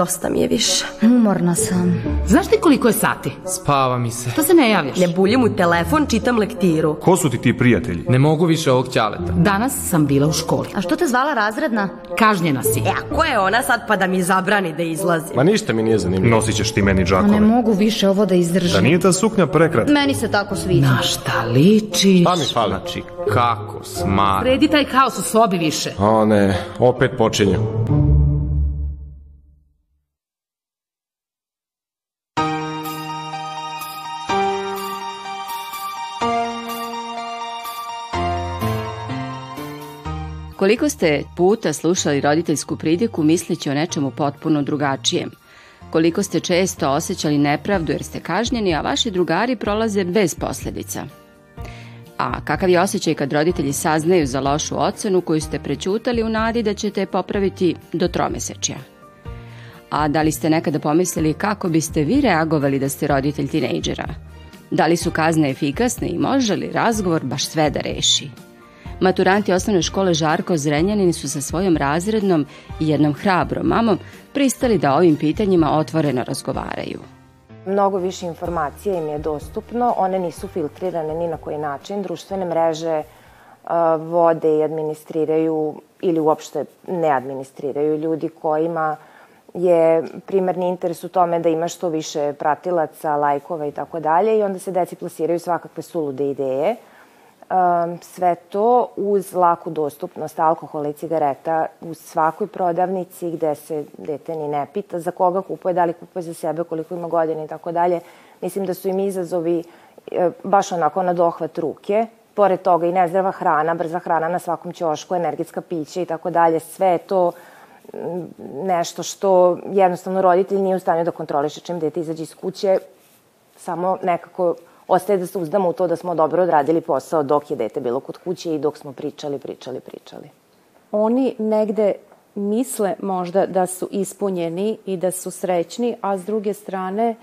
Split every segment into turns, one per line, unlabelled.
Dosta mi je više.
Umorna sam.
Znaš ti koliko je sati?
Spava mi se.
Što se ne javljaš?
Ne buljim u telefon, čitam lektiru.
Ko su ti ti prijatelji?
Ne mogu više ovog ćaleta.
Danas sam bila u školi.
A što te zvala razredna?
Kažnjena si.
E, a ko je ona sad pa da mi zabrani da izlazim?
Ma ništa mi nije zanimljivo. Nosit ćeš ti meni
A
džakove.
ne mogu više ovo da izdržim.
Da nije ta suknja prekratka?
Meni se tako sviđa.
Na šta ličiš?
Šta mi fali?
Znači, kako smar.
Redi taj haos u sobi više.
O ne, opet počinju.
Koliko ste puta slušali roditeljsku pridjeku misleći o nečemu potpuno drugačijem? Koliko ste često osjećali nepravdu jer ste kažnjeni, a vaši drugari prolaze bez posljedica? A kakav je osjećaj kad roditelji saznaju za lošu ocenu koju ste prećutali u nadi da ćete je popraviti do tromesečja? A da li ste nekada pomislili kako biste vi reagovali da ste roditelj tinejdžera? Da li su kazne efikasne i može li razgovor baš sve da reši? Maturanti osnovne škole Žarko Zrenjanin su sa svojom razrednom i jednom hrabrom mamom pristali da ovim pitanjima otvoreno razgovaraju.
Mnogo više informacija im je dostupno, one nisu filtrirane ni na koji način. Društvene mreže a, vode i administriraju ili uopšte ne administriraju ljudi kojima je primarni interes u tome da ima što više pratilaca, lajkova i tako dalje i onda se deci plasiraju svakakve sulude ideje. Um, sve to uz laku dostupnost alkohola i cigareta u svakoj prodavnici gde se dete ni ne pita za koga kupuje, da li kupuje za sebe, koliko ima godina i tako dalje. Mislim da su im izazovi e, baš onako na dohvat ruke. Pored toga i nezdrava hrana, brza hrana na svakom ćošku, energetska pića i tako dalje. Sve je to m, nešto što jednostavno roditelj nije u stanju da kontroliše čim dete izađe iz kuće. Samo nekako ostaje da se uzdamo u to da smo dobro odradili posao dok je dete bilo kod kuće i dok smo pričali, pričali, pričali.
Oni negde misle možda da su ispunjeni i da su srećni, a s druge strane e,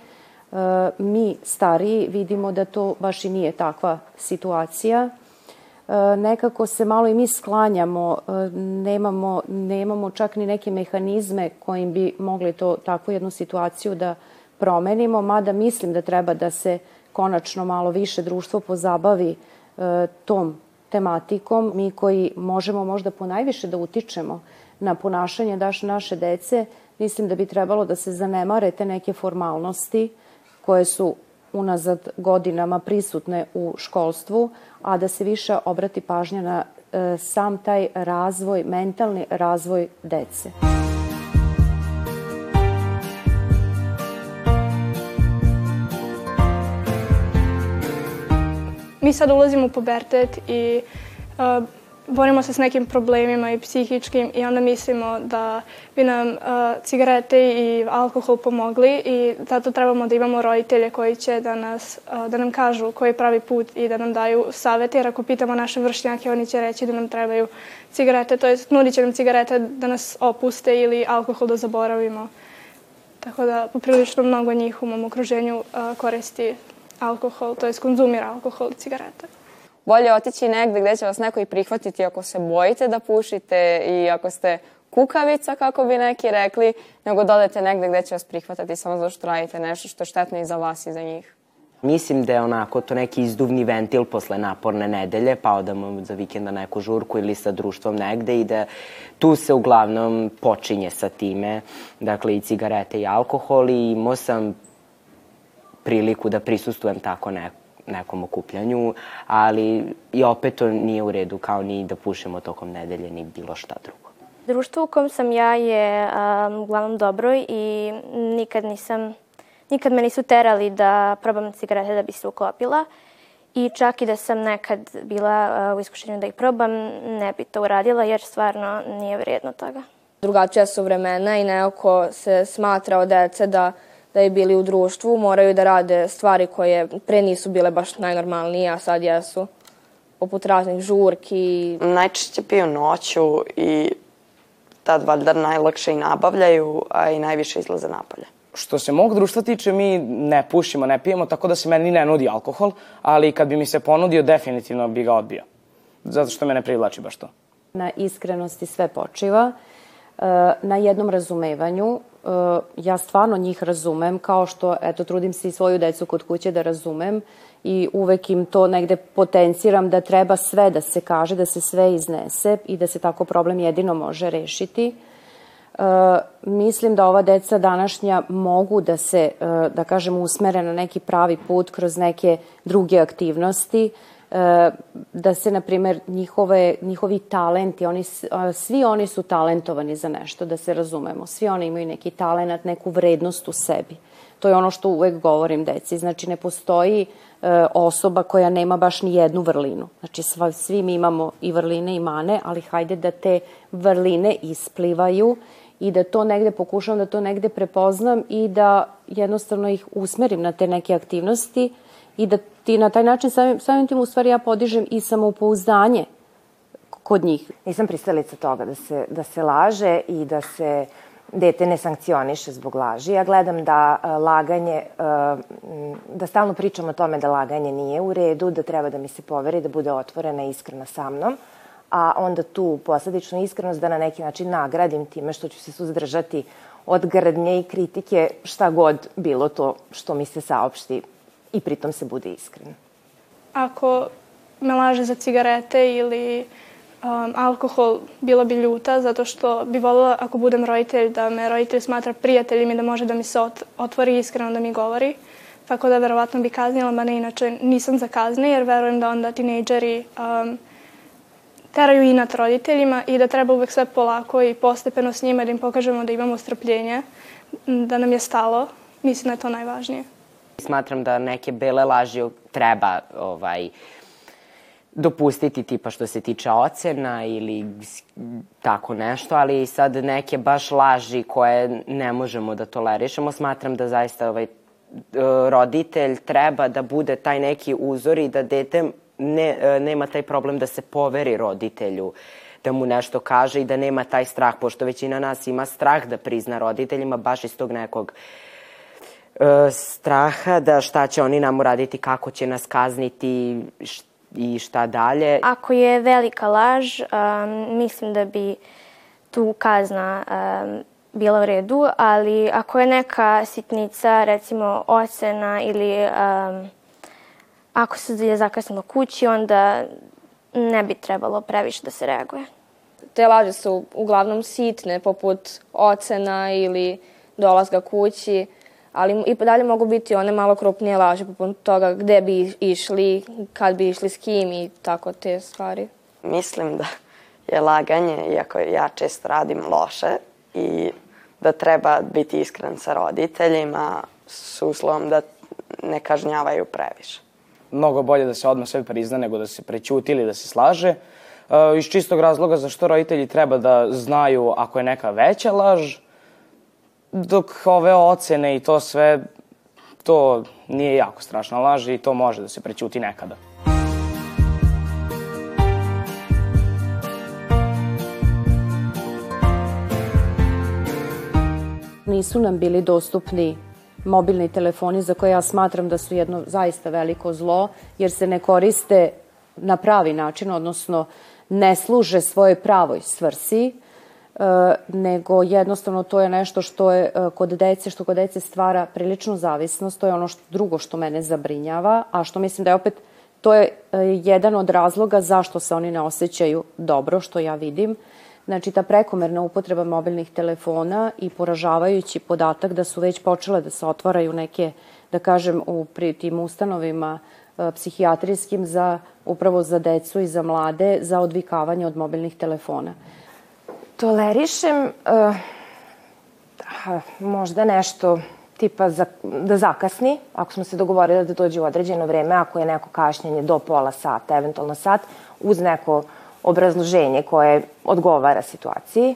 mi stariji vidimo da to baš i nije takva situacija. E, nekako se malo i mi sklanjamo, e, nemamo, nemamo čak ni neke mehanizme kojim bi mogli to takvu jednu situaciju da promenimo, mada mislim da treba da se konačno malo više društvo pozabavi e, tom tematikom. Mi koji možemo možda ponajviše da utičemo na ponašanje daš naše dece, mislim da bi trebalo da se zanemare te neke formalnosti koje su unazad godinama prisutne u školstvu, a da se više obrati pažnja na e, sam taj razvoj, mentalni razvoj dece.
Mi sad ulazimo u pubertet i uh, borimo se s nekim problemima i psihičkim i onda mislimo da bi nam uh, cigarete i alkohol pomogli i zato trebamo da imamo roditelje koji će da, nas, uh, da nam kažu koji je pravi put i da nam daju savete, jer ako pitamo naše vršnjake, oni će reći da nam trebaju cigarete, to je nudit će nam cigarete da nas opuste ili alkohol da zaboravimo. Tako da poprilično mnogo njih u mom okruženju uh, koristi alkohol, to je konzumira alkohol i cigarete.
Bolje otići negde gde će vas neko i prihvatiti ako se bojite da pušite i ako ste kukavica, kako bi neki rekli, nego da odete negde gde će vas prihvatati samo zato što radite nešto što je štetno i za vas i za njih.
Mislim da je onako to neki izduvni ventil posle naporne nedelje, pa odamo za vikend na neku žurku ili sa društvom negde i da tu se uglavnom počinje sa time, dakle i cigarete i alkohol i imao sam priliku da prisustujem tako ne, nekom okupljanju, ali i opet to nije u redu kao ni da pušemo tokom nedelje ni bilo šta drugo.
Društvo u kom sam ja je um, uglavnom dobro i nikad nisam, nikad me nisu terali da probam cigarete da bi se uklopila. I čak i da sam nekad bila uh, u iskušenju da ih probam, ne bi to uradila jer stvarno nije vrijedno toga.
Drugačija su vremena i nekako se smatra od dece da da bi bili u društvu, moraju da rade stvari koje pre nisu bile baš najnormalnije, a sad jesu. Poput raznih žurki.
Najčešće piju noću i tad valjda najlakše i nabavljaju, a i najviše izlaze napolje.
Što se mog društva tiče, mi ne pušimo, ne pijemo, tako da se meni ne nudi alkohol, ali kad bi mi se ponudio, definitivno bi ga odbio. Zato što me ne privlači baš to.
Na iskrenosti sve počiva, na jednom razumevanju, ja stvarno njih razumem, kao što, eto, trudim se i svoju decu kod kuće da razumem i uvek im to negde potenciram da treba sve da se kaže, da se sve iznese i da se tako problem jedino može rešiti. E, mislim da ova deca današnja mogu da se, e, da kažem, usmere na neki pravi put kroz neke druge aktivnosti, da se, na primer, njihove, njihovi talenti, oni, svi oni su talentovani za nešto, da se razumemo. Svi oni imaju neki talent, neku vrednost u sebi. To je ono što uvek govorim deci. Znači, ne postoji e, osoba koja nema baš ni jednu vrlinu. Znači, sva, svi mi imamo i vrline i mane, ali hajde da te vrline isplivaju i da to negde pokušavam da to negde prepoznam i da jednostavno ih usmerim na te neke aktivnosti i da ti na taj način samim, samim tim u stvari ja podižem i samoupouzdanje kod njih.
Nisam pristalica toga da se, da se laže i da se dete ne sankcioniše zbog laži. Ja gledam da e, laganje, e, da stalno pričam o tome da laganje nije u redu, da treba da mi se poveri, da bude otvorena i iskrena sa mnom, a onda tu posledičnu iskrenost da na neki način nagradim time što ću se suzdržati od grdnje i kritike šta god bilo to što mi se saopšti i pritom se bude iskren.
Ako me laže za cigarete ili um, alkohol, bila bi ljuta zato što bi volila ako budem roditelj da me roditelj smatra prijateljem i da može da mi se ot otvori iskreno da mi govori. Tako da verovatno bi kaznila, ma ne inače nisam za kazne jer verujem da onda tinejdžeri um, teraju inat roditeljima i da treba uvek sve polako i postepeno s njima da im pokažemo da imamo strpljenje, da nam je stalo. Mislim da je to najvažnije.
Smatram da neke bele laži treba ovaj, dopustiti tipa što se tiče ocena ili tako nešto, ali sad neke baš laži koje ne možemo da tolerišemo, smatram da zaista ovaj, roditelj treba da bude taj neki uzor i da dete ne, e, nema taj problem da se poveri roditelju da mu nešto kaže i da nema taj strah, pošto većina nas ima strah da prizna roditeljima baš iz tog nekog e, straha da šta će oni nam uraditi, kako će nas kazniti i šta dalje.
Ako je velika laž, um, mislim da bi tu kazna um, bila u redu, ali ako je neka sitnica, recimo ocena ili um, Ako se je zakasnilo kući, onda ne bi trebalo previše da se reaguje.
Te laže su uglavnom sitne, poput ocena ili dolazga kući, ali i dalje mogu biti one malo krupnije laže, poput toga gde bi išli, kad bi išli s kim i tako te stvari.
Mislim da je laganje, iako ja često radim loše, i da treba biti iskren sa roditeljima s uslovom da ne kažnjavaju previše
mnogo bolje da se odmah sve prizna nego da se prećuti ili da se slaže. E, iz čistog razloga zašto roditelji treba da znaju ako je neka veća laž, dok ove ocene i to sve, to nije jako strašna laž i to može da se prećuti nekada.
Nisu nam bili dostupni mobilni telefoni za koje ja smatram da su jedno zaista veliko zlo, jer se ne koriste na pravi način, odnosno ne služe svojoj pravoj svrsi, nego jednostavno to je nešto što je e, kod dece, što kod dece stvara priličnu zavisnost, to je ono što, drugo što mene zabrinjava, a što mislim da je opet, to je e, jedan od razloga zašto se oni ne osjećaju dobro, što ja vidim, Znači, ta prekomerna upotreba mobilnih telefona i poražavajući podatak da su već počele da se otvaraju neke, da kažem, u pri tim ustanovima e, psihijatrijskim za, upravo za decu i za mlade, za odvikavanje od mobilnih telefona.
Tolerišem uh, možda nešto tipa za, da zakasni, ako smo se dogovorili da dođe u određeno vreme, ako je neko kašnjenje do pola sata, eventualno sat, uz neko obrazloženje koje odgovara situaciji. E,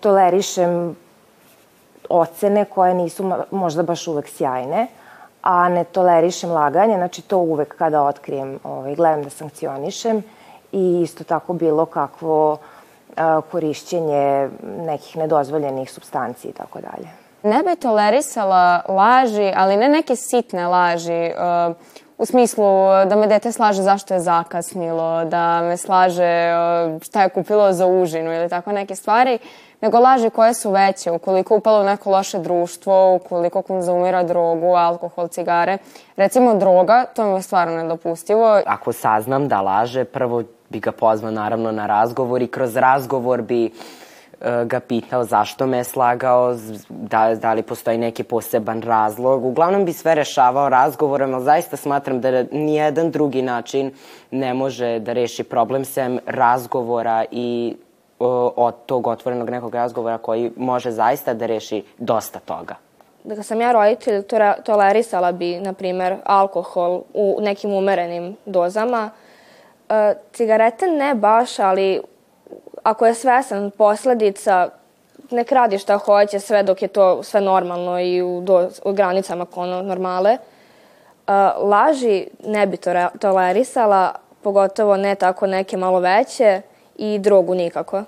tolerišem ocene koje nisu možda baš uvek sjajne, a ne tolerišem laganje, znači to uvek kada otkrijem, ovaj, gledam da sankcionišem i isto tako bilo kakvo e, korišćenje nekih nedozvoljenih substanci i tako dalje.
Ne bi tolerisala laži, ali ne neke sitne laži. U smislu da me dete slaže zašto je zakasnilo, da me slaže šta je kupilo za užinu ili tako neke stvari, nego laži koje su veće, ukoliko upalo u neko loše društvo, ukoliko konzumira drogu, alkohol, cigare. Recimo droga, to mi je stvarno nedopustivo.
Ako saznam da laže, prvo bi ga pozvao naravno na razgovor i kroz razgovor bi e, ga pitao zašto me je slagao, da, da li postoji neki poseban razlog. Uglavnom bi sve rešavao razgovorom, ali zaista smatram da nijedan drugi način ne može da reši problem sem razgovora i od tog otvorenog nekog razgovora koji može zaista da reši dosta toga.
Da sam ja roditelj, tolerisala bi, na primer, alkohol u nekim umerenim dozama. Cigarete ne baš, ali ako je svesan posledica, nek radi šta hoće sve dok je to sve normalno i u, do, u granicama kono normale. E, laži ne bi to tolerisala, pogotovo ne tako neke malo veće i drogu nikako.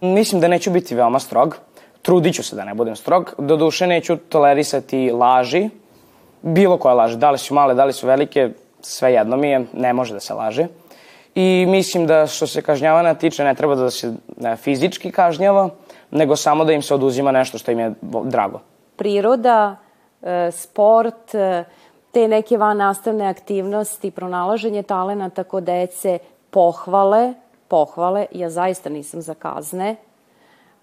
Mislim da neću biti veoma strog. Trudit ću se da ne budem strog. Doduše neću tolerisati laži. Bilo koje laži. Da li su male, da li su velike, sve jedno mi je. Ne može da se laže. I mislim da što se kažnjavana tiče ne treba da se ne, fizički kažnjava, nego samo da im se oduzima nešto što im je drago.
Priroda, e, sport, e, te neke van nastavne aktivnosti, pronalaženje talenata kod dece, pohvale, pohvale. Ja zaista nisam za kazne.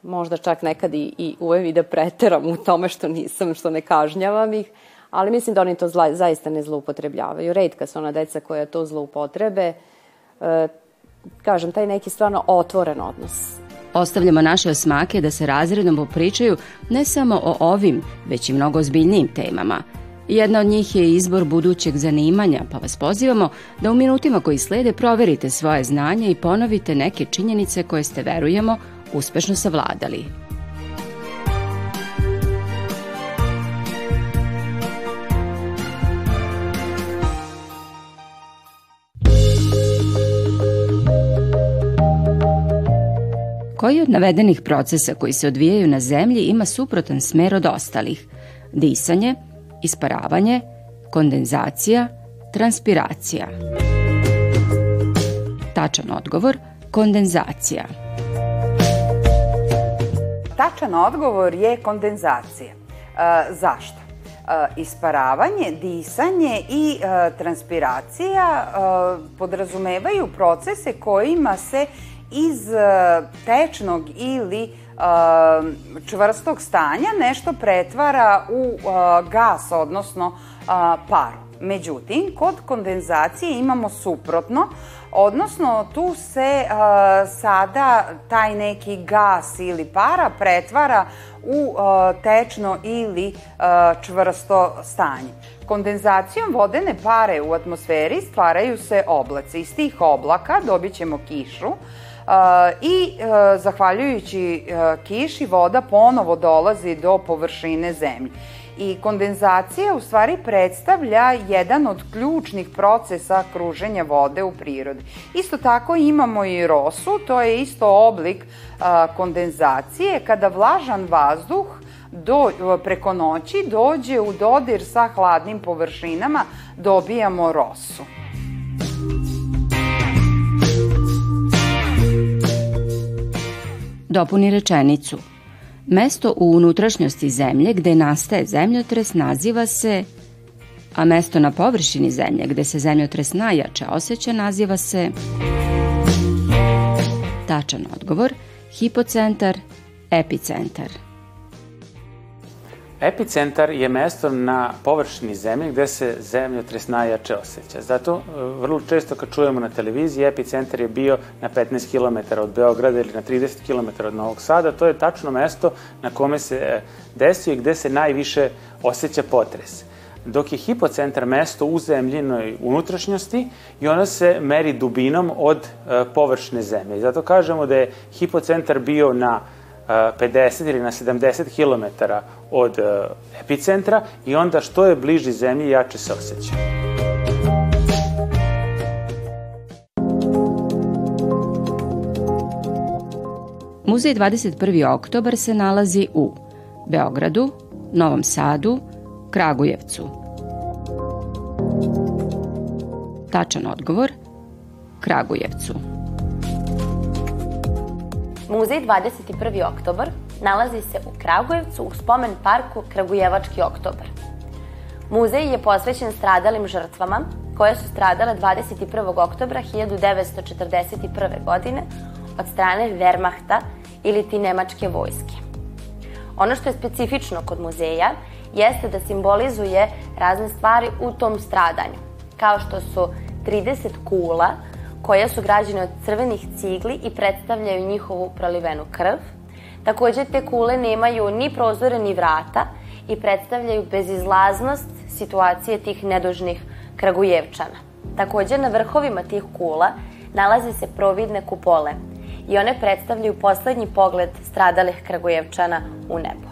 Možda čak nekad i, i uvek i da preteram u tome što nisam, što ne kažnjavam ih, ali mislim da oni to zla, zaista ne zloupotrebljavaju. Redka su ona deca koja to zloupotrebe. E, kažem, taj neki stvarno otvoren odnos.
Ostavljamo naše osmake da se razredom popričaju ne samo o ovim, već i mnogo ozbiljnijim temama – Jedna od njih je izbor budućeg zanimanja, pa vas pozivamo da u minutima koji slede proverite svoje znanje i ponovite neke činjenice koje ste, verujemo, uspešno savladali. Koji od navedenih procesa koji se odvijaju na zemlji ima suprotan smer od ostalih? Disanje, isparavanje, kondenzacija, transpiracija. Tačan odgovor, kondenzacija.
Tačan odgovor je kondenzacija. E, zašto? E, isparavanje, disanje i e, transpiracija e, podrazumevaju procese kojima se iz e, tečnog ili čvrstog stanja nešto pretvara u gas, odnosno paru. Međutim, kod kondenzacije imamo suprotno, odnosno tu se sada taj neki gas ili para pretvara u tečno ili čvrsto stanje. Kondenzacijom vodene pare u atmosferi stvaraju se oblaci. Iz tih oblaka dobit ćemo kišu, i e, zahvaljujući e, kiši voda ponovo dolazi do površine zemlje. I kondenzacija u stvari predstavlja jedan od ključnih procesa kruženja vode u prirodi. Isto tako imamo i rosu, to je isto oblik kondenzacije kada vlažan vazduh do, preko noći dođe u dodir sa hladnim površinama, dobijamo rosu.
Dopuni rečenicu. Mesto u unutrašnjosti zemlje gde nastaje zemljotres naziva se, a mesto na površini zemlje gde se zemljotres najjače osjeća naziva se tačan odgovor, hipocentar, epicentar.
Epicentar je mesto na površini zemlje gde se zemljotres najjače osjeća. Zato e, vrlo često kad čujemo na televiziji epicentar je bio na 15 km od Beograda ili na 30 km od Novog Sada. To je tačno mesto na kome se e, desio i gde se najviše osjeća potres. Dok je hipocentar mesto u zemljinoj unutrašnjosti i ono se meri dubinom od e, površne zemlje. Zato kažemo da je hipocentar bio na 50 ili na 70 km od epicentra i onda što je bliži zemlji jače se osjeća.
Muzej 21. oktobar se nalazi u Beogradu, Novom Sadu, Kragujevcu. Tačan odgovor Kragujevcu.
Muzej 21. oktobar nalazi se u Kragujevcu u spomen parku Kragujevački oktobar. Muzej je posvećen stradalim žrtvama koje su stradale 21. oktobra 1941. godine od strane Wehrmachta ili ti nemačke vojske. Ono što je specifično kod muzeja jeste da simbolizuje razne stvari u tom stradanju, kao što su 30 kula koje su građene od crvenih cigli i predstavljaju njihovu prolivenu krv. Takođe, te kule nemaju ni prozore ni vrata i predstavljaju bezizlaznost situacije tih nedužnih Kragujevčana. Takođe, na vrhovima tih kula nalaze se providne kupole i one predstavljaju poslednji pogled stradalih Kragujevčana u nebo.